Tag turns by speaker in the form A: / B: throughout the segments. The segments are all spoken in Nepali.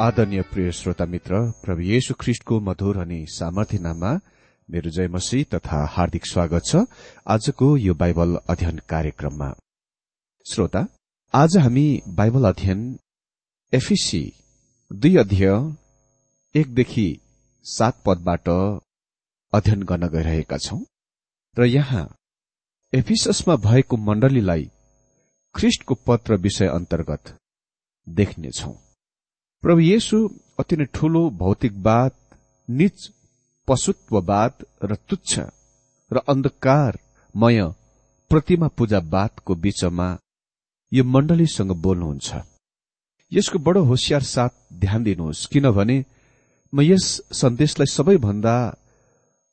A: आदरणीय प्रिय श्रोता मित्र प्रभु येशु ख्रिष्टको मधुर अनि सामर्थ्य नाममा मेरो जय मसी तथा हार्दिक स्वागत छ आजको यो बाइबल अध्ययन कार्यक्रममा। श्रोता आज हामी बाइबल अध्ययन एफिसी दुई अध्याय एकदेखि सात पदबाट अध्ययन गर्न गइरहेका छौं र यहाँ एफिससमा भएको मण्डलीलाई ख्रिष्टको पत्र विषय अन्तर्गत देख्नेछौं। प्रभु येशु अति नै ठूलो भौतिकवाद निच पशुत्ववाद र तुच्छ र अन्धकारमय प्रतिमा पूजावादको बीचमा यो मण्डलीसँग बोल्नुहुन्छ। यसको बडो होसियार साथ ध्यान दिनुहोस् किनभने म यस सन्देशलाई सबैभन्दा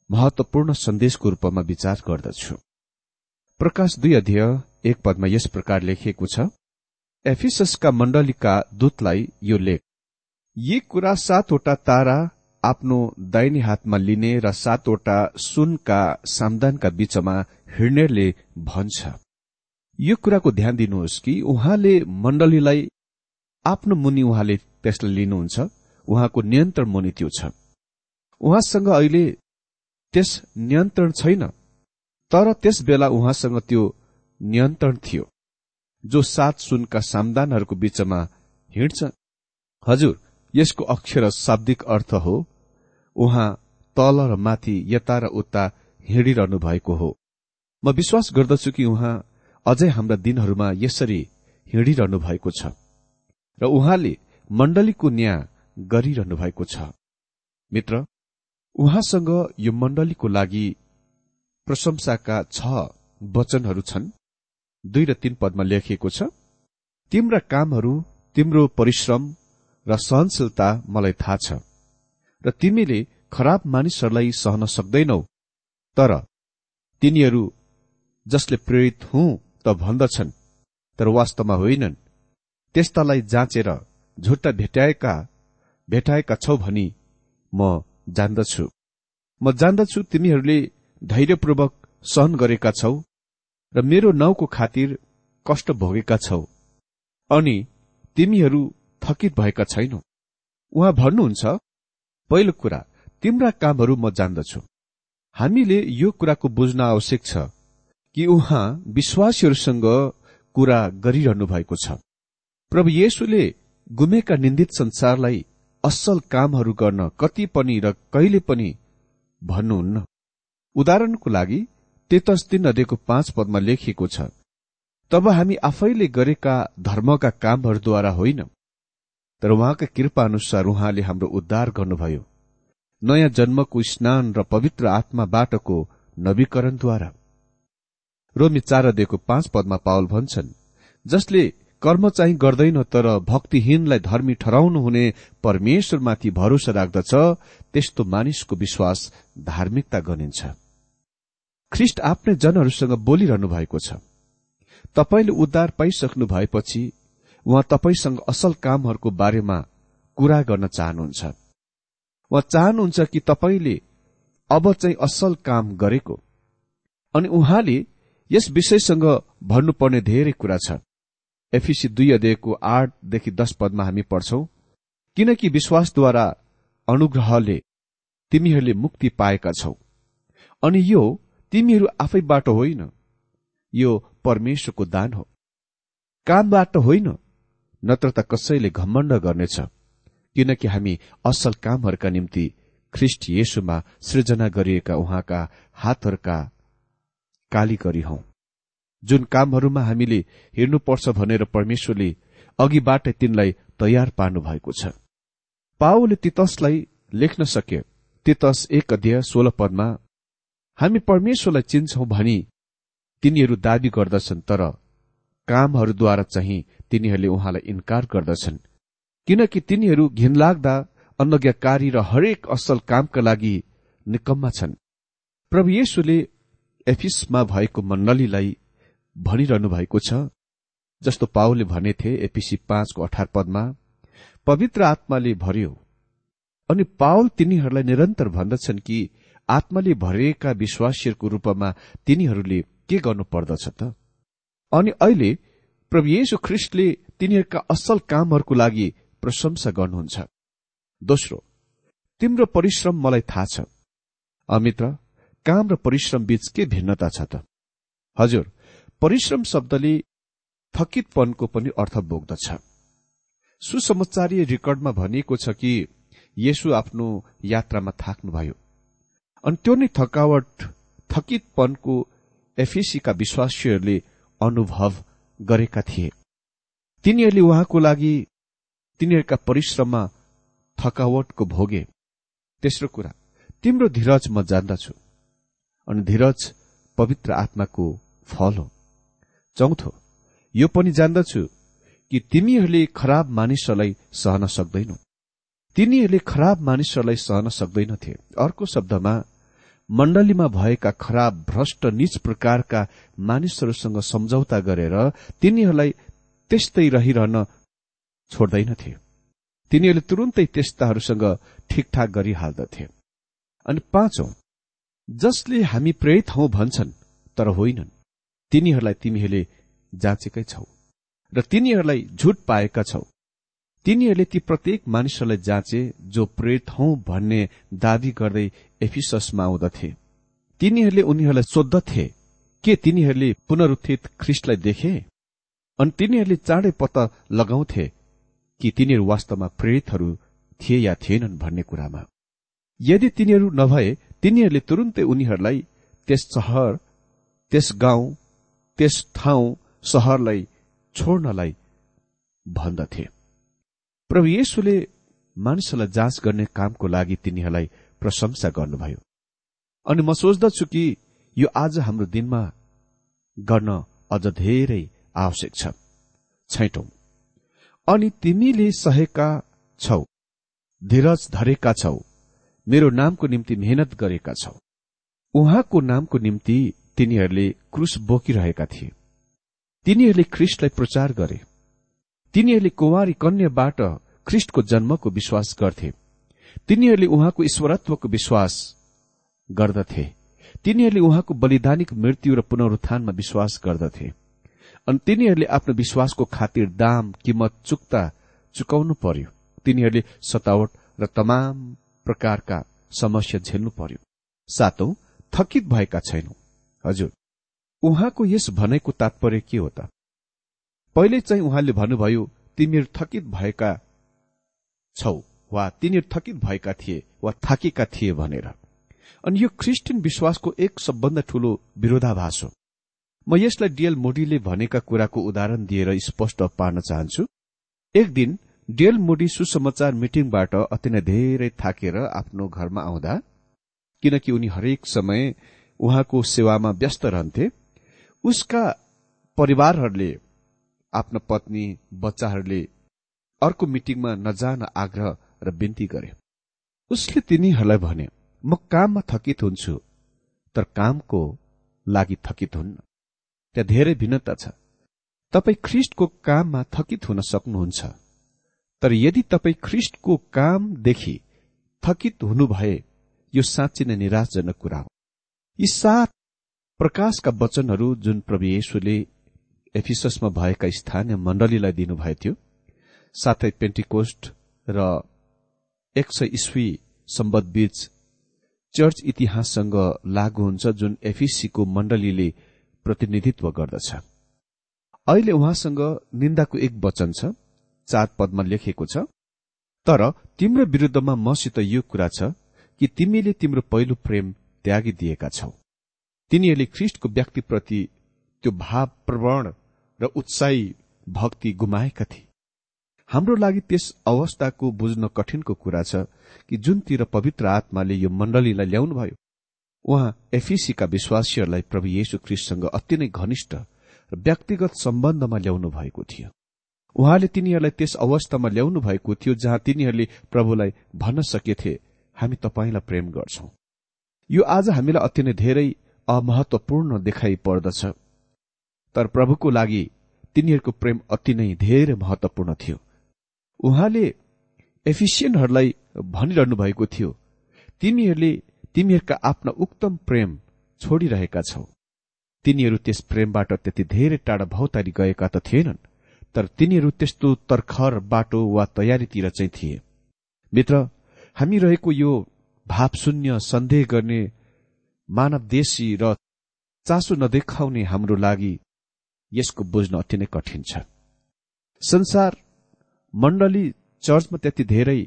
A: महत्वपूर्ण सन्देशको रूपमा विचार गर्दछु। प्रकाश दुई अध्यय एक पदमा यस प्रकार लेखिएको छ। एफिससका मण्डलीका दूतलाई यो लेख। यी कुरा सातवटा तारा आफ्नो दाहिने हातमा लिने र सातवटा सुनका सामदानका बीचमा हिँड्नेले भन्छ। यो कुराको ध्यान दिनुहोस् कि उहाँले मण्डलीलाई आफ्नो मुनि उहाँले त्यसलाई लिनुहुन्छ उहाँको नियन्त्रण मुनि त्यो छ। उहाँसँग अहिले त्यस नियन्त्रण छैन तर त्यस बेला उहाँसँग त्यो नियन्त्रण थियो जो सात सुनका सामदानहरूको बीचमा हिँड्छ। हजुर यसको अक्षर शाब्दिक अर्थ हो उहाँ तल र माथि यता र उता हिँडिरहनु भएको हो। म विश्वास गर्दछु कि उहाँ अझै हाम्रा दिनहरूमा यसरी हिँडिरहनु भएको छ र उहाँले मण्डलीको न्याय गरिरहनु भएको छ। मित्र उहाँसँग यो मण्डलीको लागि प्रशंसाका छ वचनहरू छन्। दुई र तीन पदमा लेखिएको छ तिम्रा कामहरू तिम्रो परिश्रम र सहनशीलता मलाई थाहा छ। र तिमीले खराब मानिसहरूलाई सहन सक्दैनौ। तर तिनीहरू जसले प्रेरित हुँ त भन्दछन् तर वास्तवमा होइनन्। त्यस्तालाई जाँचेर झुट्टा भेटाएका भेटाएका छौ भनी म जान्दछु। म जान्दछु तिमीहरूले धैर्यपूर्वक सहन गरेका छौ र मेरो नाउँको खातिर कष्ट भोगेका छौ। अनि तिमीहरू थकित भएका छैनौ। उहाँ भन्नुहुन्छ पहिलो कुरा तिम्रा कामहरू म जान्दछु। हामीले यो कुराको बुझ्न आवश्यक छ कि उहाँ विश्वासीहरूसँग कुरा गरिरहनु भएको छ। प्रभु येशुले गुमेका निन्दित संसारलाई असल कामहरू गर्न कति पनि र कहिले पनि भन्नुहुन्न। उदाहरणको लागि तेतस तीन नदीको पाँच पदमा लेखिएको छ तब हामी आफैले गरेका धर्मका कामहरूद्वारा होइन। तर उहाँका कृपा अनुसार उहाँले हाम्रो उद्धार गर्नुभयो। नयाँ जन्मको स्नान र पवित्र आत्माबाटको नवीकरणद्वारा। रोमी चार दिएको पाँच पदमा पावल भन्छन् जसले कर्म चाहिँ गर्दैन तर भक्तिहीनलाई धर्मी ठहराउनु हुने परमेश्वरमाथि भरोसा राख्दछ त्यस्तो मानिसको विश्वास धार्मिकता गनिन्छ। ख्रिष्ट आफ्नै जनहरूसँग बोलिरहनु भएको छ। तपाईँले उद्धार पाइसक्नु भएपछि उहाँ तपाईँसँग असल कामहरूको बारेमा कुरा गर्न चाहनुहुन्छ। उहाँ चाहनुहुन्छ कि तपाईँले अब चाहिँ असल काम गरेको? अनि उहाँले यस विषयसँग भन्नुपर्ने धेरै कुरा छ। एफिसी दुई अध्ययको आठदेखि दश पदमा हामी पढ्छौ किनकि विश्वासद्वारा अनुग्रहले तिमीहरूले मुक्ति पाएका छौ। अनि यो तिमीहरू आफैबाट होइन। यो परमेश्वरको दान हो। कामबाट होइन। नत्र त कसैले घमण्ड गर्नेछ किनकि हामी असल कामहरूका निम्ति ख्रिस्ट येशुमा सृजना गरिएका उहाँका हातहरूका कालीगरी हौ। जुन कामहरूमा हामीले हेर्नुपर्छ भनेर परमेश्वरले अघिबाटै तिनलाई तयार पार्नु भएको छ। पाओले तितसलाई लेख्न सके तितस एक अध्यय सोह्र पदमा हामी परमेश्वरलाई चिन्छौं भनी तिनीहरू दावी गर्दछन् तर कामहरूद्वारा चाहिँ तिनीहरूले उहाँलाई इन्कार गर्दछन्। किनकि तिनीहरू घिनलाग्दा अनज्ञाकारी र हरेक असल कामका लागि निकम्मा छन्। प्रभु येशुले एफिसमा भएको मण्डलीलाई भनिरहनु भएको छ जस्तो पाओले भनेथे एपिसी पाँचको अठार पदमा पवित्र आत्माले भर्यो। अनि पावल तिनीहरूलाई निरन्तर भन्दछन् कि आत्माले भरिएका विश्वासीहरूको रूपमा तिनीहरूले के गर्नु पर्दछ त? अनि अहिले प्रभु येशु ख्रिस्टले तिनीहरूका असल कामहरूको लागि प्रशंसा गर्नुहुन्छ। दोस्रो तिम्रो परिश्रम मलाई थाहा छ। अमित्र काम र परिश्रम बीच के भिन्नता छ त? हजुर परिश्रम शब्दले थकितपनको पनि अर्थ बोक्दछ। सुसमाचारीय रेकर्डमा भनिएको छ कि येशु आफ्नो यात्रामा थाक्नुभयो। अनि त्यो नै थकावट थकितपनको एफिसीका विश्वासीहरूले अनुभव गरेका थिए। तिनीहरूले उहाँको लागि तिनीहरूका परिश्रममा थकावटको भोगे। तेस्रो कुरा तिम्रो धीरज म जान्दछु अनि धीरज पवित्र आत्माको फल हो। चौथो यो पनि जान्दछु कि तिमीहरूले खराब मानिसहरूलाई सहन सक्दैनौ। तिनीहरूले खराब मानिसहरूलाई सहन सक्दैनथे। अर्को शब्दमा मण्डलीमा भएका खराब भ्रष्ट निज प्रकारका मानिसहरूसँग सम्झौता गरेर तिनीहरूलाई त्यस्तै रहिरहन छोड्दैनथे। तिनीहरूले तुरुन्तै त्यस्ताहरूसँग ठिकठाक गरिहाल्दथे। अनि पाँचौं जसले हामी प्रेरित हौ भन्छन् तर होइनन्। तिनीहरूलाई तिमीहरूले जाँचेकै छौ र तिनीहरूलाई झुट पाएका छौ। तिनीहरूले ती प्रत्येक मानिसहरूलाई जाँचे जो प्रेरित हौ भन्ने दावी गर्दै एफिसमा आउँदथे। तिनीहरूले उनीहरूलाई सोद्धथे के तिनीहरूले पुनरुत्थित ख्रिस्टलाई देखे? अनि तिनीहरूले चाँडै पत्ता लगाउँथे कि तिनीहरू वास्तवमा प्रेरितहरू थिए या थिएनन् भन्ने कुरामा। यदि तिनीहरू नभए तिनीहरूले तुरुन्तै उनीहरूलाई त्यस सहर त्यस गाउँ त्यस ठाउँ सहरलाई छोड्नलाई भन्दथे। प्रभु येशुले मानिसहरूलाई जाँच गर्ने कामको लागि तिनीहरूलाई प्रशंसा गर्नुभयो। अनि म सोच्दछु कि यो आज हाम्रो दिनमा गर्न अझ धेरै आवश्यक छ। छैटौं अनि तिमीले सहेका छौ। धीरज धरेका छौ। मेरो नामको निम्ति मेहनत गरेका छौ। उहाँको नामको निम्ति तिनीहरूले क्रुस बोकिरहेका थिए। तिनीहरूले ख्रिस्टलाई प्रचार गरे। तिनीहरूले कुमारी कन्याबाट ख्रिस्टको जन्मको विश्वास गर्थे। तिनीहरूले उहाँको ईश्वरत्वको विश्वास गर्दथे। तिनीहरूले उहाँको बलिदानिक मृत्यु र पुनरुत्थानमा विश्वास गर्दथे। अनि तिनीहरूले आफ्नो विश्वासको खातिर दाम किमत चुक्ता चुकाउनु पर्यो। तिनीहरूले सतावट र तमाम प्रकारका समस्या झेल्नु पर्यो। सातौं थकित भएका छैनौ। हजुर उहाँको यस भनाइको तात्पर्य के हो त? पहिले चाहिँ उहाँले भन्नुभयो तिमीहरू थकित भएका छौ वा तिनीहरू थकित भएका थिए वा थाकेका थिए भनेर अनि यो क्रिस्चियन विश्वासको एक सबभन्दा ठूलो विरोधाभास हो म यसलाई डिएल मोडीले भनेका कुराको उदाहरण दिएर स्पष्ट पार्न चाहन्छु एक दिन डिएल मोडी सुसमाचार मिटिङबाट अति नै धेरै थाकेर आफ्नो घरमा आउँदा किनकि उनी हरेक समय उहाँको सेवामा व्यस्त रहन्थे उसका परिवारहरूले आफ्ना पत्नी बच्चाहरूले अर्को मिटिङमा नजान आग्रह र बिन्ती गरे। उसले तिनीहरूलाई भने म काममा थकित हुन्छु तर कामको लागि थकित हुन्न। त्यहाँ धेरै भिन्नता छ। तपाईँ ख्रिस्टको काममा थकित हुन सक्नुहुन्छ। तर यदि तपाईँ ख्रिस्टको कामदेखि थकित हुनुभए यो साँच्ची नै निराशजनक कुरा हो। यी सात प्रकाशका वचनहरू जुन प्रभु येशुले एफिससमा भएका स्थानीय मण्डलीलाई दिनुभएको थियो साथै पेन्टिकोस्ट र एक सय इस्वी सम्बत बीच चर्च इतिहाससँग लागू हुन्छ जुन एफिसीको मण्डलीले प्रतिनिधित्व गर्दछ। अहिले उहाँसँग निन्दाको एक वचन छ चार पदमा लेखेको छ तर तिम्रो विरूद्धमा मसित यो कुरा छ कि तिमीले तिम्रो पहिलो प्रेम त्यागिदिएका छौ। तिनीहरूले ख्रिष्टको व्यक्तिप्रति त्यो भाव प्रवण र उत्साही भक्ति गुमाएका थिए। हाम्रो लागि त्यस अवस्थाको बुझ्न कठिनको कुरा छ कि जुनतिर पवित्र आत्माले यो मण्डलीलाई ल्याउनुभयो उहाँ एफिसीका विश्वासीहरूलाई प्रभु येशु ख्रिस्टसँग अति नै घनिष्ठ र व्यक्तिगत सम्बन्धमा ल्याउनु भएको थियो। उहाँले तिनीहरूलाई त्यस अवस्थामा ल्याउनु भएको थियो जहाँ तिनीहरूले प्रभुलाई भन्न सकेथे। हामी तपाईँलाई प्रेम गर्छौं। यो आज हामीलाई अति नै धेरै अमहत्वपूर्ण देखाइ पर्दछ। तर प्रभुको लागि तिनीहरूको प्रेम अति नै धेरै महत्वपूर्ण थियो। उहाँले एफिसियनहरूलाई भनिरहनु भएको थियो तिमीहरूले तिमीहरूका आफ्ना उक्तम प्रेम छोडिरहेका छौ। तिनीहरू त्यस प्रेमबाट त्यति धेरै टाढा भौतारी गएका त थिएनन् तर तिनीहरू त्यस्तो तर्खर बाटो वा तयारीतिर चाहिँ थिए। मित्र हामी रहेको यो भावशून्य सन्देह गर्ने मानव देशी र चासो नदेखाउने हाम्रो लागि यसको बुझ्न अति नै कठिन छ। संसार मण्डली चर्चमा त्यति धेरै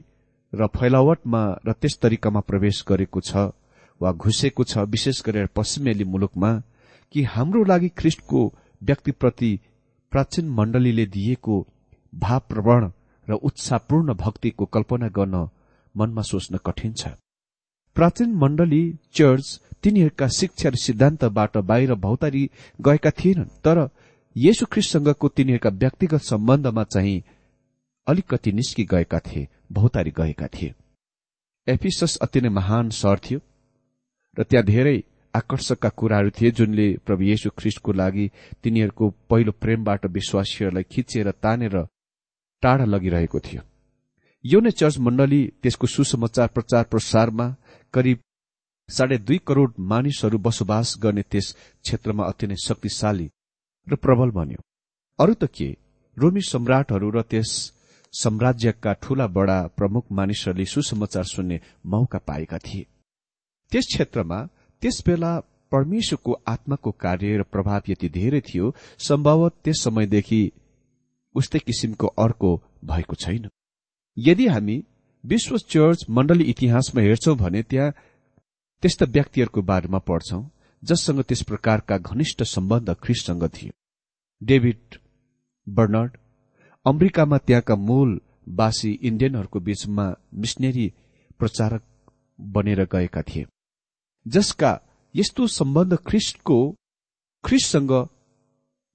A: र फैलावटमा र त्यस तरिकामा प्रवेश गरेको छ वा घुसेको छ विशेष गरेर पश्चिमेली मुलुकमा कि हाम्रो लागि ख्रिस्टको व्यक्तिप्रति प्राचीन मण्डलीले दिएको भावप्रवण र उत्साहपूर्ण भक्तिको कल्पना गर्न मनमा सोच्न कठिन छ। प्राचीन मण्डली चर्च तिनीहरूका शिक्षा र सिद्धान्तबाट बाहिर भौतारी गएका थिएनन् तर येशु ख्रिस्टसँगको तिनीहरूका व्यक्तिगत सम्बन्धमा चाहिँ अलिकति निस्कि गएका थिए भौतारी गएका थिए। एफिसस अति नै महान सहर थियो र त्यहाँ धेरै आकर्षकका कुराहरू थिए जुनले प्रभु येशु ख्रिस्टको लागि तिनीहरूको पहिलो प्रेमबाट विश्वासीहरूलाई खिचेर तानेर टाढा लगिरहेको थियो। यो नै चर्च मण्डली त्यसको सुसमाचार प्रचार प्रसारमा करिब साढे दुई करोड़ मानिसहरू बसोबास गर्ने त्यस क्षेत्रमा अति नै शक्तिशाली र प्रबल बन्यो। अरू त के? रोमी सम्राटहरू र त्यस साम्राज्यका ठूला बडा प्रमुख मानिसहरूले सुसमाचार सुन्ने मौका पाएका थिए। त्यस क्षेत्रमा त्यस बेला परमेश्वरको आत्माको कार्य र प्रभाव यति धेरै थियो सम्भवत त्यस समयदेखि उस्तै किसिमको अर्को भएको छैन। यदि हामी विश्व चर्च मण्डली इतिहासमा हेर्छौं भने त्यहाँ त्यस्ता व्यक्तिहरूको बारेमा पढ्छौं जससँग त्यस प्रकारका घनिष्ठ सम्बन्ध ख्रिससँग थियो। डेभिड बर्नर्ड अमेरिकामा त्यहाँका मूल बासी इण्डियनहरूको बीचमा मिसनेरी प्रचारक बनेर गएका थिए जसका यस्तो सम्बन्ध ख्रिस्टको ख्रिस्टसँग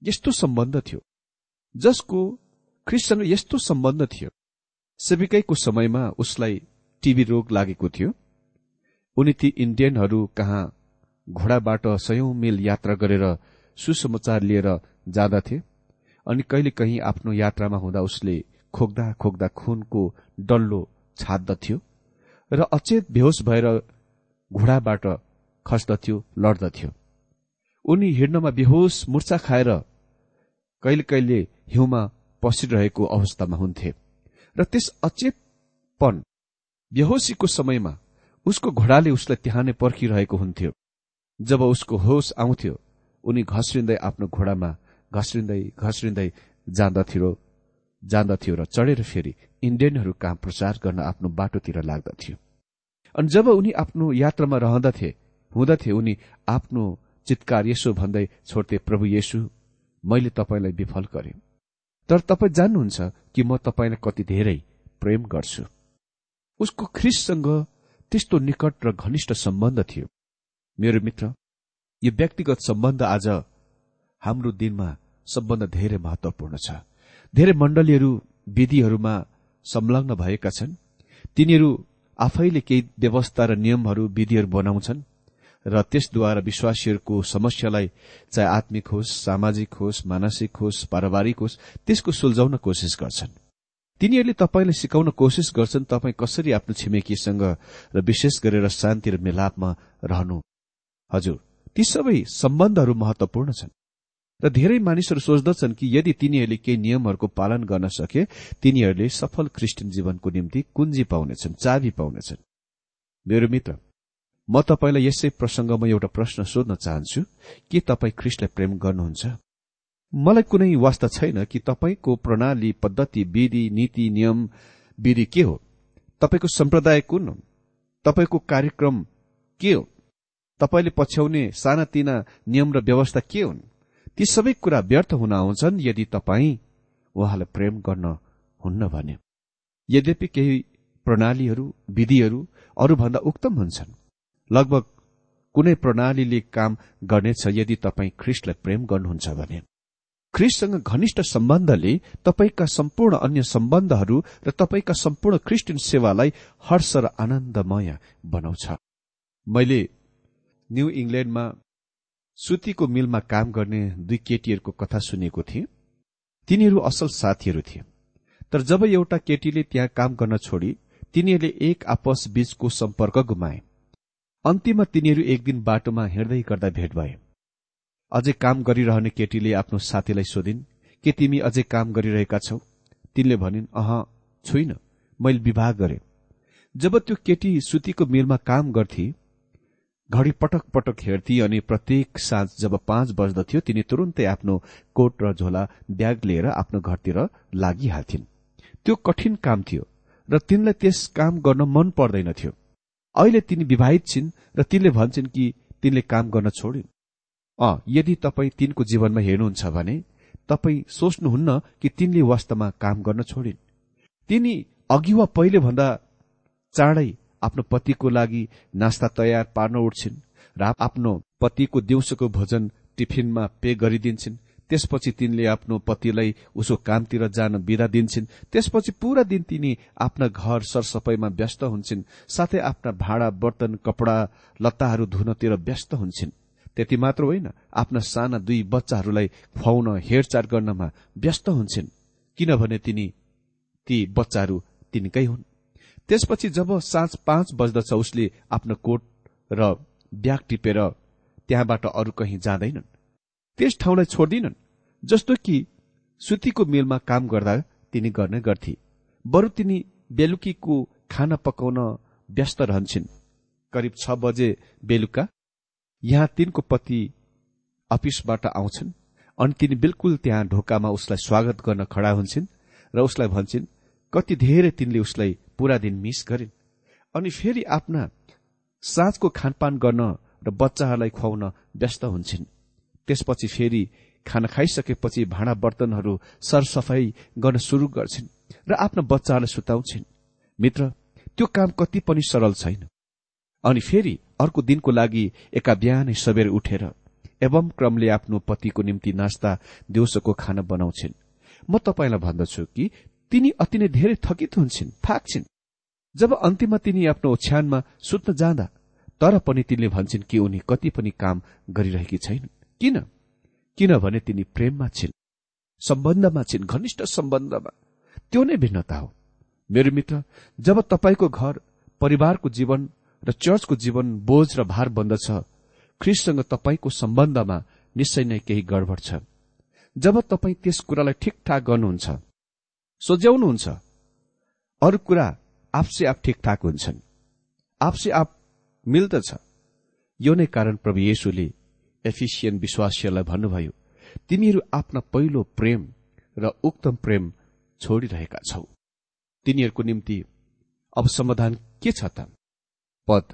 A: यस्तो सम्बन्ध थियो जसको ख्रिससँग यस्तो सम्बन्ध थियो। सेविकैको समयमा उसलाई टीबी रोग लागेको थियो। उनी ती इण्डियनहरू कहाँ घोडाबाट सयौं मिल यात्रा गरेर सुसमाचार लिएर जाँदथे अनि कहिले कहीँ आफ्नो यात्रामा हुँदा उसले खोक्दा खोक्दा खुनको डल्लो छाद्दथ्यो र अचेत बेहोस भएर घोडाबाट खस्दथ्यो लड्दथ्यो। उनी हिँड्नमा बेहोस मुर्चा खाएर कहिले कहिले हिउँमा पसिरहेको अवस्थामा हुन्थे र त्यस अचेतपन बेहोसीको समयमा उसको घोडाले उसलाई त्यहाँ नै पर्खिरहेको हुन्थ्यो। जब उसको होस आउँथ्यो उनी घस्रिँदै आफ्नो घोडामा घस्रिँदै घस्रिँदै जाँदथ्यो जाँदथ्यो र चढेर फेरि इण्डियनहरू कहाँ प्रचार गर्न आफ्नो बाटोतिर लाग्दथ्यो। अनि जब उनी आफ्नो यात्रामा रहँदथे हुँदथे उनी आफ्नो चितकार यसो भन्दै छोड्थे प्रभु येशु मैले तपाईँलाई विफल गरे। तर तपाईँ जान्नुहुन्छ कि म तपाईँलाई कति धेरै प्रेम गर्छु। उसको ख्रिससँग त्यस्तो निकट र घनिष्ठ सम्बन्ध थियो। मेरो मित्र यो व्यक्तिगत सम्बन्ध आज हाम्रो दिनमा सम्बन्ध धेरै महत्वपूर्ण छ। धेरै मण्डलीहरू विधिहरूमा संलग्न भएका छन्। तिनीहरू आफैले केही व्यवस्था र नियमहरू विधिहरू बनाउँछन् र त्यसद्वारा विश्वासीहरूको समस्यालाई चाहे आत्मिक होस् सामाजिक होस् मानसिक होस् पारिवारिक होस् त्यसको सुल्झाउन कोसिस गर्छन्। तिनीहरूले तपाईँलाई सिकाउन कोसिस गर्छन् तपाईँ कसरी आफ्नो छिमेकीसँग र विशेष गरेर शान्ति र मिलापमा रहनु? हजुर ती सबै सम्बन्धहरू महत्वपूर्ण छन्। र धेरै मानिसहरू सोच्दछन् कि यदि तिनीहरूले केही नियमहरूको पालन गर्न सके तिनीहरूले सफल क्रिस्चियन जीवनको निम्ति कुञ्जी पाउनेछन् चाबी पाउनेछन्। मेरो मित्र म तपाईँलाई यसै प्रसंगमा एउटा प्रश्न सोध्न चाहन्छु के तपाईँ ख्रिस्टलाई प्रेम गर्नुहुन्छ? मलाई कुनै वास्ता छैन कि तपाईँको प्रणाली पद्धति विधि नीति नियम विधि के हो? तपाईँको सम्प्रदाय कुन हो? तपाईँको कार्यक्रम के हो? तपाईँले पछ्याउने सानातिना नियम र व्यवस्था के हुन्? ती सबै कुरा व्यर्थ हुन आउँछन् यदि तपाईँ उहाँलाई प्रेम गर्न हुन्न भने। यद्यपि केही प्रणालीहरू विधिहरू अरूभन्दा उक्तम हुन्छन्। लगभग कुनै प्रणालीले काम गर्नेछ यदि तपाईँ ख्रिस्टलाई प्रेम गर्नुहुन्छ भने। ख्रिस्टसँग घनिष्ठ सम्बन्धले तपाईँका सम्पूर्ण अन्य सम्बन्धहरू र तपाईँका सम्पूर्ण क्रिस्चियन सेवालाई हर्ष र आनन्दमय बनाउँछ। मैले न्यू इङ्ल्याण्डमा सुतीको मिलमा काम गर्ने दुई केटीहरूको कथा सुनेको थिएँ। तिनीहरू असल साथीहरू थिए। तर जब एउटा केटीले त्यहाँ काम गर्न छोडी तिनीहरूले एक आपस बीचको सम्पर्क गुमाए। अन्तिममा तिनीहरू एक दिन बाटोमा हिँड्दै गर्दा भेट भए। अझै काम गरिरहने केटीले आफ्नो साथीलाई सोधिन् के तिमी अझै काम गरिरहेका छौ? तिनले भनिन् अह छुइन मैले विवाह गरे। जब त्यो केटी सुतीको मिलमा काम गर्थे घडी पटक पटक हेर्थे अनि प्रत्येक साँझ जब पाँच बज्दथ्यो तिनी तुरुन्तै आफ्नो कोट र झोला ब्याग लिएर आफ्नो घरतिर लागिहाल्थिन्। त्यो कठिन काम थियो र तिनलाई त्यस काम गर्न मन पर्दैनथ्यो। अहिले तिनी विवाहित छिन् र तिनले भन्छन् कि तिनले काम गर्न छोडिन्। अ यदि तपाईँ तिनको जीवनमा हेर्नुहुन्छ भने तपाईँ सोच्नुहुन्न कि तिनले वास्तवमा काम गर्न छोडिन्। तिनी अघि वा पहिले भन्दा चाँडै आफ्नो पतिको लागि नास्ता तयार पार्न उठ्छिन् र आफ्नो पतिको दिउँसोको भोजन टिफिनमा पे गरिदिन्छन्। त्यसपछि तिनले आफ्नो पतिलाई उसो कामतिर जान विदा दिन्छन्। त्यसपछि पूरा दिन तिनी आफ्ना घर सरसफाईमा व्यस्त हुन्छन्। साथै आफ्ना भाँडा बर्तन कपडा लत्ताहरू धुनतिर व्यस्त हुन्छन्। त्यति मात्र होइन आफ्ना साना दुई बच्चाहरूलाई खुवाउन हेरचाह गर्नमा व्यस्त हुन्छन्। किनभने तिनी ती बच्चाहरू तिनकै हुन्। त्यसपछि जब साँझ पाँच बज्दछ उसले आफ्नो कोट र ब्याग टिपेर त्यहाँबाट अरू कहीँ जाँदैनन्। त्यस ठाउँलाई छोड्दिनन् जस्तो कि सुतीको मिलमा काम गर्दा तिनी गर्ने गर्थे। बरु तिनी बेलुकीको खाना पकाउन व्यस्त रहन्छन्। करिब छ बजे बेलुका यहाँ तिनको पति अफिसबाट आउँछन् अनि तिनी बिल्कुल त्यहाँ ढोकामा उसलाई स्वागत गर्न खडा हुन्छन् र उसलाई भन्छन् कति धेरै तिनले उसलाई पूरा दिन मिस गरिन्। अनि फेरि आफ्ना साँझको खानपान गर्न र बच्चाहरूलाई खुवाउन व्यस्त हुन्छन्। त्यसपछि फेरि खाना खाइसकेपछि भाँडा बर्तनहरू सरसफाई गर्न शुरू गर्छिन् र आफ्ना बच्चाहरूलाई सुताउँछिन्। मित्र त्यो काम कति पनि सरल छैन। अनि फेरि अर्को दिनको लागि एका बिहानै सबेर उठेर एवं क्रमले आफ्नो पतिको निम्ति नास्ता दिउँसोको खाना बनाउँछिन्। म तपाईँलाई भन्दछु कि तिनी अति नै धेरै थकित हुन्छन् थाक्छिन्। जब अन्तिममा तिनी आफ्नो ओछ्यानमा सुत्न जाँदा तर पनि तिनले भन्छन् कि उनी कति पनि काम गरिरहेकी छैन किन? किनभने तिनी प्रेममा छिन् सम्बन्धमा छिन् घनिष्ठ सम्बन्धमा। त्यो नै भिन्नता हो। मेरो मित्र जब तपाईँको घर परिवारको जीवन र चर्चको जीवन बोझ र भार बन्दछ ख्रिससँग तपाईँको सम्बन्धमा निश्चय नै केही गडबड छ। जब तपाईँ त्यस कुरालाई ठिकठाक गर्नुहुन्छ सोझ्याउनुहुन्छ। अरू कुरा आफसे आफ ठिकठाक हुन्छन्। आफसे आफ मिल्दछ। यो नै कारण प्रभु येशुले एफिसियन विश्वासीहरूलाई भन्नुभयो तिमीहरू आफ्ना पहिलो प्रेम र उक्तम प्रेम छोडिरहेका छौ। तिनीहरूको निम्ति अब समाधान के छ त? पद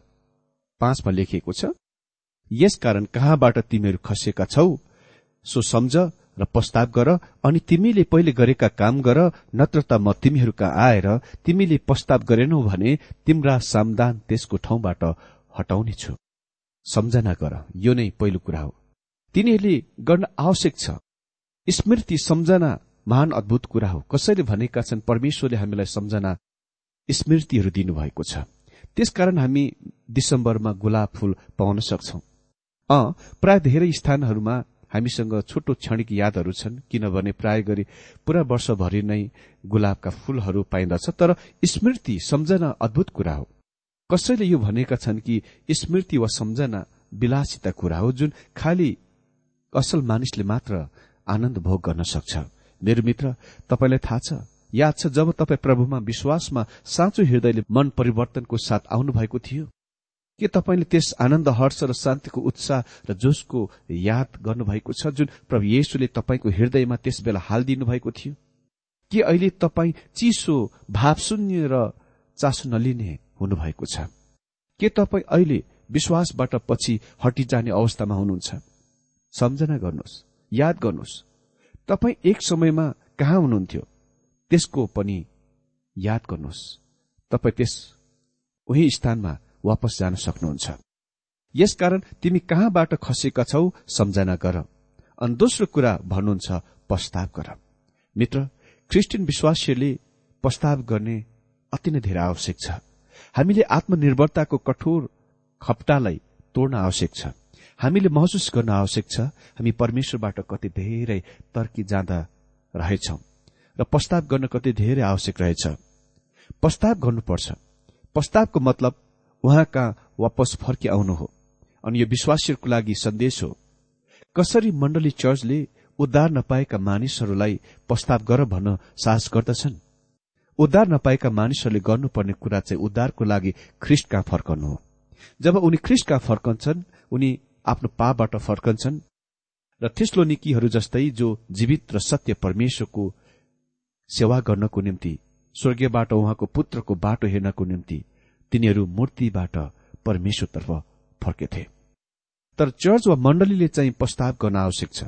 A: पाँचमा लेखिएको छ यसकारण कहाँबाट तिमीहरू खसेका छौ सो सम्झ र प्रस्ताव गर अनि तिमीले पहिले गरेका काम गर नत्र त म तिमीहरूका आएर तिमीले प्रस्ताव गरेनौ भने तिम्रा सामदान त्यसको ठाउँबाट हटाउनेछु। सम्झना गर यो नै पहिलो कुरा हो। तिनीहरूले गर्न आवश्यक छ। स्मृति सम्झना महान अद्भुत कुरा हो। कसैले भनेका छन् परमेश्वरले हामीलाई सम्झना स्मृतिहरू दिनुभएको छ। त्यसकारण हामी दिसम्बरमा गुलाब फूल पाउन सक्छौ। अ प्राय धेरै स्थानहरूमा हामीसँग छोटो क्षणिक यादहरू छन् किनभने प्राय गरी पूरा वर्षभरि नै गुलाबका फूलहरू पाइन्दछ तर स्मृति सम्झना अद्भुत कुरा हो। कसैले यो भनेका छन् कि स्मृति वा सम्झना विलासिता कुरा हो जुन खालि असल मानिसले मात्र आनन्द भोग गर्न सक्छ। मेरो मित्र तपाईँलाई थाहा छ याद छ जब तपाईँ प्रभुमा विश्वासमा साँचो हृदयले मन परिवर्तनको साथ आउनु भएको थियो? के तपाईँले त्यस आनन्द हर्ष र शान्तिको उत्साह र जोसको याद गर्नुभएको छ जुन प्रभु येशुले तपाईँको हृदयमा त्यस बेला हालिदिनु भएको थियो? के अहिले तपाईँ चिसो भावशून्य र चासो नलिने हुनुभएको छ? के तपाईँ अहिले विश्वासबाट पछि हटिजाने अवस्थामा हुनुहुन्छ? सम्झना गर्नुहोस् याद गर्नुहोस् तपाईँ एक समयमा कहाँ हुनुहुन्थ्यो? त्यसको पनि याद गर्नुहोस्। तपाईँ त्यस उही स्थानमा वापस जान सक्नुहुन्छ। यसकारण तिमी कहाँबाट खसेका छौ सम्झना गर। अनि दोस्रो कुरा भन्नुहुन्छ प्रस्ताव गर। मित्र क्रिस्चियन विश्वासीहरूले प्रस्ताव गर्ने अति नै धेरै आवश्यक छ। हामीले आत्मनिर्भरताको कठोर खप्टालाई तोड्न आवश्यक छ। हामीले महसुस गर्न आवश्यक छ हामी परमेश्वरबाट कति धेरै तर्की जाँदा रहेछौ र प्रस्ताव गर्न कति धेरै आवश्यक रहेछ। प्रस्ताव गर्नुपर्छ। प्रस्तावको मतलब उहाँ कहाँ वापस फर्किआउनु हो। अनि यो विश्वासीहरूको लागि सन्देश हो। कसरी मण्डली चर्चले उद्धार नपाएका मानिसहरूलाई प्रस्ताव गर भन्न साहस गर्दछन्? उद्धार नपाएका मानिसहरूले गर्नुपर्ने कुरा चाहिँ उद्धारको लागि ख्रिस्ट कहाँ फर्कनु हो। जब उनी ख्रिस्ट कहाँ फर्कन्छन् उनी आफ्नो पापबाट फर्कन्छन् र तेस्लो निकीहरू जस्तै जो जीवित र सत्य परमेश्वरको सेवा गर्नको निम्ति स्वर्गीयबाट उहाँको पुत्रको बाटो हेर्नको निम्ति तिनीहरू मूर्तिबाट परमेश्वरतर्फ फर्केथे तर चर्च वा मण्डलीले चाहिँ प्रस्ताव गर्न आवश्यक छ।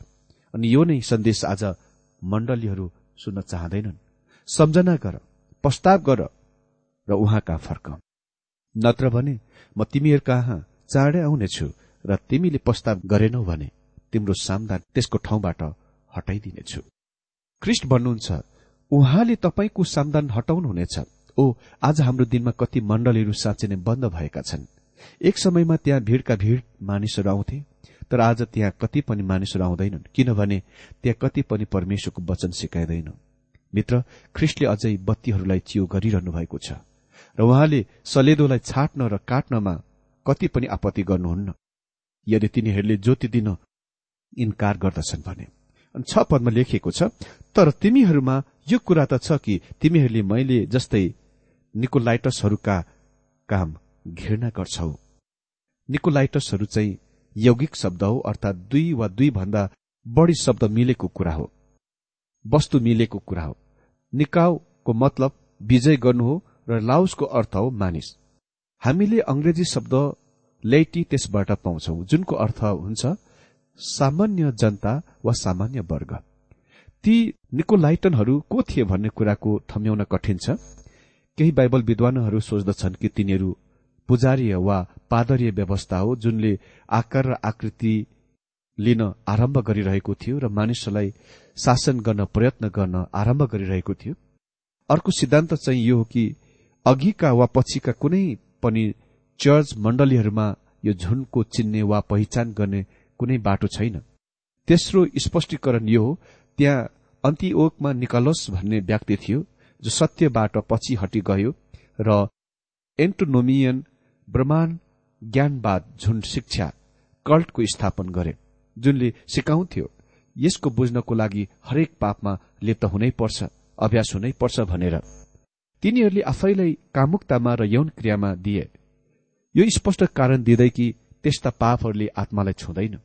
A: अनि यो नै सन्देश आज मण्डलीहरू सुन्न चाहँदैनन्। सम्झना गर प्रस्ताव गर र उहाँ कहाँ फर्क। नत्र भने म तिमीहरू कहाँ चाँडै आउनेछु र तिमीले प्रस्ताव गरेनौ भने तिम्रो सामदान त्यसको ठाउँबाट हटाइदिनेछु। ख्रिस्ट भन्नुहुन्छ उहाँले तपाईँको सामदान हटाउनुहुनेछ। ओ आज हाम्रो दिनमा कति मण्डलीहरू साँच्चै नै बन्द भएका छन्। एक समयमा त्यहाँ भीड़का भीड़ मानिसहरू आउँथे तर आज त्यहाँ कति पनि मानिसहरू आउँदैनन् किनभने त्यहाँ कति पनि परमेश्वरको वचन सिकाइँदैन। मित्र ख्रिस्टले अझै बत्तीहरूलाई चियो गरिरहनु भएको छ र उहाँले सलेदोलाई छाट्न र काट्नमा कति पनि आपत्ति गर्नुहुन्न। यदि तिनीहरूले ज्योति दिन इन्कार गर्दछन् भने अनि छ पदमा लेखिएको छ तर तिमीहरूमा यो कुरा त छ कि तिमीहरूले मैले जस्तै निकोलाइटसहरूका काम घृणा गर्छौ। निकोलाइटसहरू चाहिँ यौगिक शब्द हो अर्थात् दुई वा दुई भन्दा बढ़ी शब्द मिलेको कुरा हो। वस्तु मिलेको कुरा हो। निकाउको मतलब विजय गर्नु हो र लाउसको अर्थ हो मानिस। हामीले अंग्रेजी शब्द लेटी त्यसबाट पाउँछौ जुनको अर्थ हुन्छ सामान्य जनता वा सामान्य वर्ग। ती निकोलाइटनहरू को थिए भन्ने कुराको थम्याउन कठिन छ? केही बाइबल विद्वानहरू सोच्दछन् कि तिनीहरू पुजारीय वा पादरीय व्यवस्था हो जुनले आकार र आकृति लिन आरम्भ गरिरहेको थियो र मानिसहरूलाई शासन गर्न प्रयत्न गर्न आरम्भ गरिरहेको थियो। अर्को सिद्धान्त चाहिँ यो हो कि अघिका वा पछिका कुनै पनि चर्च मण्डलीहरूमा यो झुनको चिन्ने वा पहिचान गर्ने कुनै बाटो छैन। तेस्रो स्पष्टीकरण यो हो त्यहाँ अन्तिओकमा निकलोस भन्ने व्यक्ति थियो। जो सत्यबाट पछि हटी गयो र एन्टोनोमियन ब्रह्माण्ड ज्ञानवाद झुन्ड शिक्षा कल्टको स्थापन गरे जुनले सिकाउँथ्यो यसको बुझ्नको लागि हरेक पापमा लिप्त हुनै पर्छ अभ्यास हुनै पर्छ भनेर। तिनीहरूले आफैलाई कामुकतामा र यौन क्रियामा दिए। यो स्पष्ट कारण दिँदै कि त्यस्ता पापहरूले आत्मालाई छुँदैन।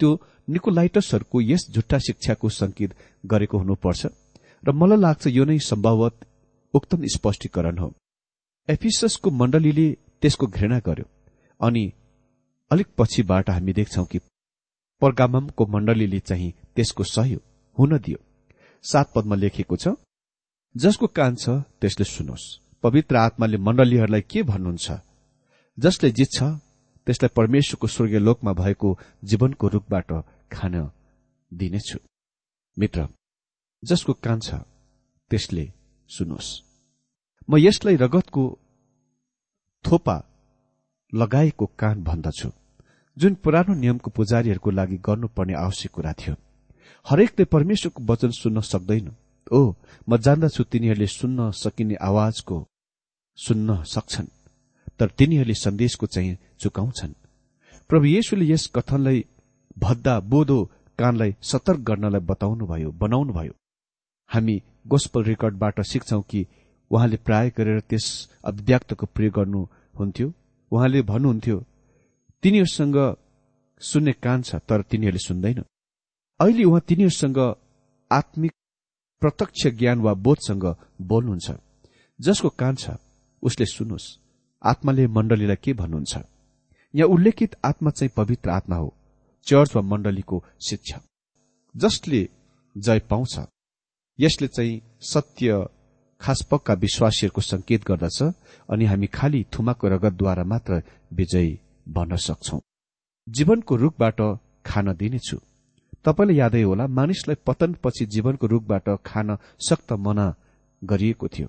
A: त्यो निकोलाइटसहरूको यस झुट्टा शिक्षाको संकेत गरेको हुनुपर्छ। र मलाई लाग्छ यो नै सम्भवत उक्तम स्पष्टीकरण हो। एफिसको मण्डलीले त्यसको घृणा गर्यो अनि अलिक पछिबाट हामी देख्छौ कि पर्गामको मण्डलीले चाहिँ त्यसको सहयोग हुन दियो। सात पदमा लेखेको छ जसको कान छ त्यसले सुनोस्। पवित्र आत्माले मण्डलीहरूलाई के भन्नुहुन्छ? जसले जित्छ त्यसलाई परमेश्वरको स्वर्गीय लोकमा भएको जीवनको रूखबाट खान दिनेछु। मित्र जसको कान छ त्यसले सुनोस्। म यसलाई रगतको थोपा लगाएको कान भन्दछु जुन पुरानो नियमको पुजारीहरूको लागि गर्नुपर्ने आवश्यक कुरा थियो। हरेकले परमेश्वरको वचन सुन्न सक्दैन। ओ म जान्दछु तिनीहरूले सुन्न सकिने आवाजको सुन्न सक्छन् तर तिनीहरूले सन्देशको चाहिँ चुकाउँछन्। प्रभु येशुले यस कथनलाई भद्दा बोधो कानलाई सतर्क गर्नलाई बताउनुभयो बनाउनुभयो। हामी गोस्पल रेकर्डबाट सिक्छौ कि उहाँले प्राय गरेर त्यस अभिव्यक्तको प्रयोग गर्नुहुन्थ्यो उहाँले भन्नुहुन्थ्यो तिनीहरूसँग सुन्ने कान छ तर तिनीहरूले सुन्दैन। अहिले उहाँ तिनीहरूसँग आत्मिक प्रत्यक्ष ज्ञान वा बोधसँग बोल्नुहुन्छ। जसको कान छ उसले सुनोस्। आत्माले मण्डलीलाई के भन्नुहुन्छ? यहाँ उल्लेखित आत्मा चाहिँ पवित्र आत्मा हो चर्च वा मण्डलीको शिक्षा। जसले जय पाउँछ यसले चाहिँ सत्य खास पक्का विश्वासीहरूको संकेत गर्दछ अनि हामी खालि थुमाको रगतद्वारा मात्र विजयी भन्न सक्छौ। जीवनको रूखबाट खान दिनेछु। तपाईँलाई यादै होला मानिसलाई पतनपछि जीवनको रूखबाट खान सक्त मना गरिएको थियो।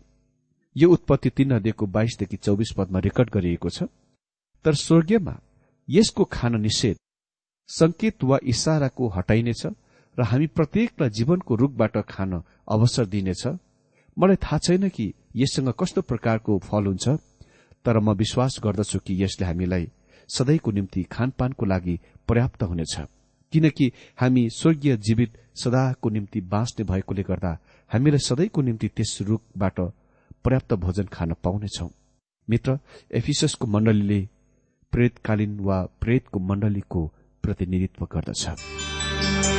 A: यो उत्पत्ति तीन नदीको बाइसदेखि चौबिस पदमा रेकर्ड गरिएको छ। तर स्वर्गीयमा यसको खान निषेध संकेत वा इसाराको हटाइनेछ र हामी प्रत्येकलाई जीवनको रूखबाट खान अवसर दिनेछ। मलाई थाहा छैन कि यससँग कस्तो प्रकारको फल हुन्छ तर म विश्वास गर्दछु कि यसले हामीलाई सधैँको निम्ति खानपानको लागि पर्याप्त हुनेछ। किनकि हामी स्वर्गीय जीवित सदाको निम्ति बाँच्ने भएकोले गर्दा हामीलाई सधैँको निम्ति त्यस रूखबाट पर्याप्त भोजन खान पाउनेछौ। मित्र एफिसको मण्डलीले प्रेतकालीन वा प्रेतको मण्डलीको प्रतिनिधित्व गर्दछ।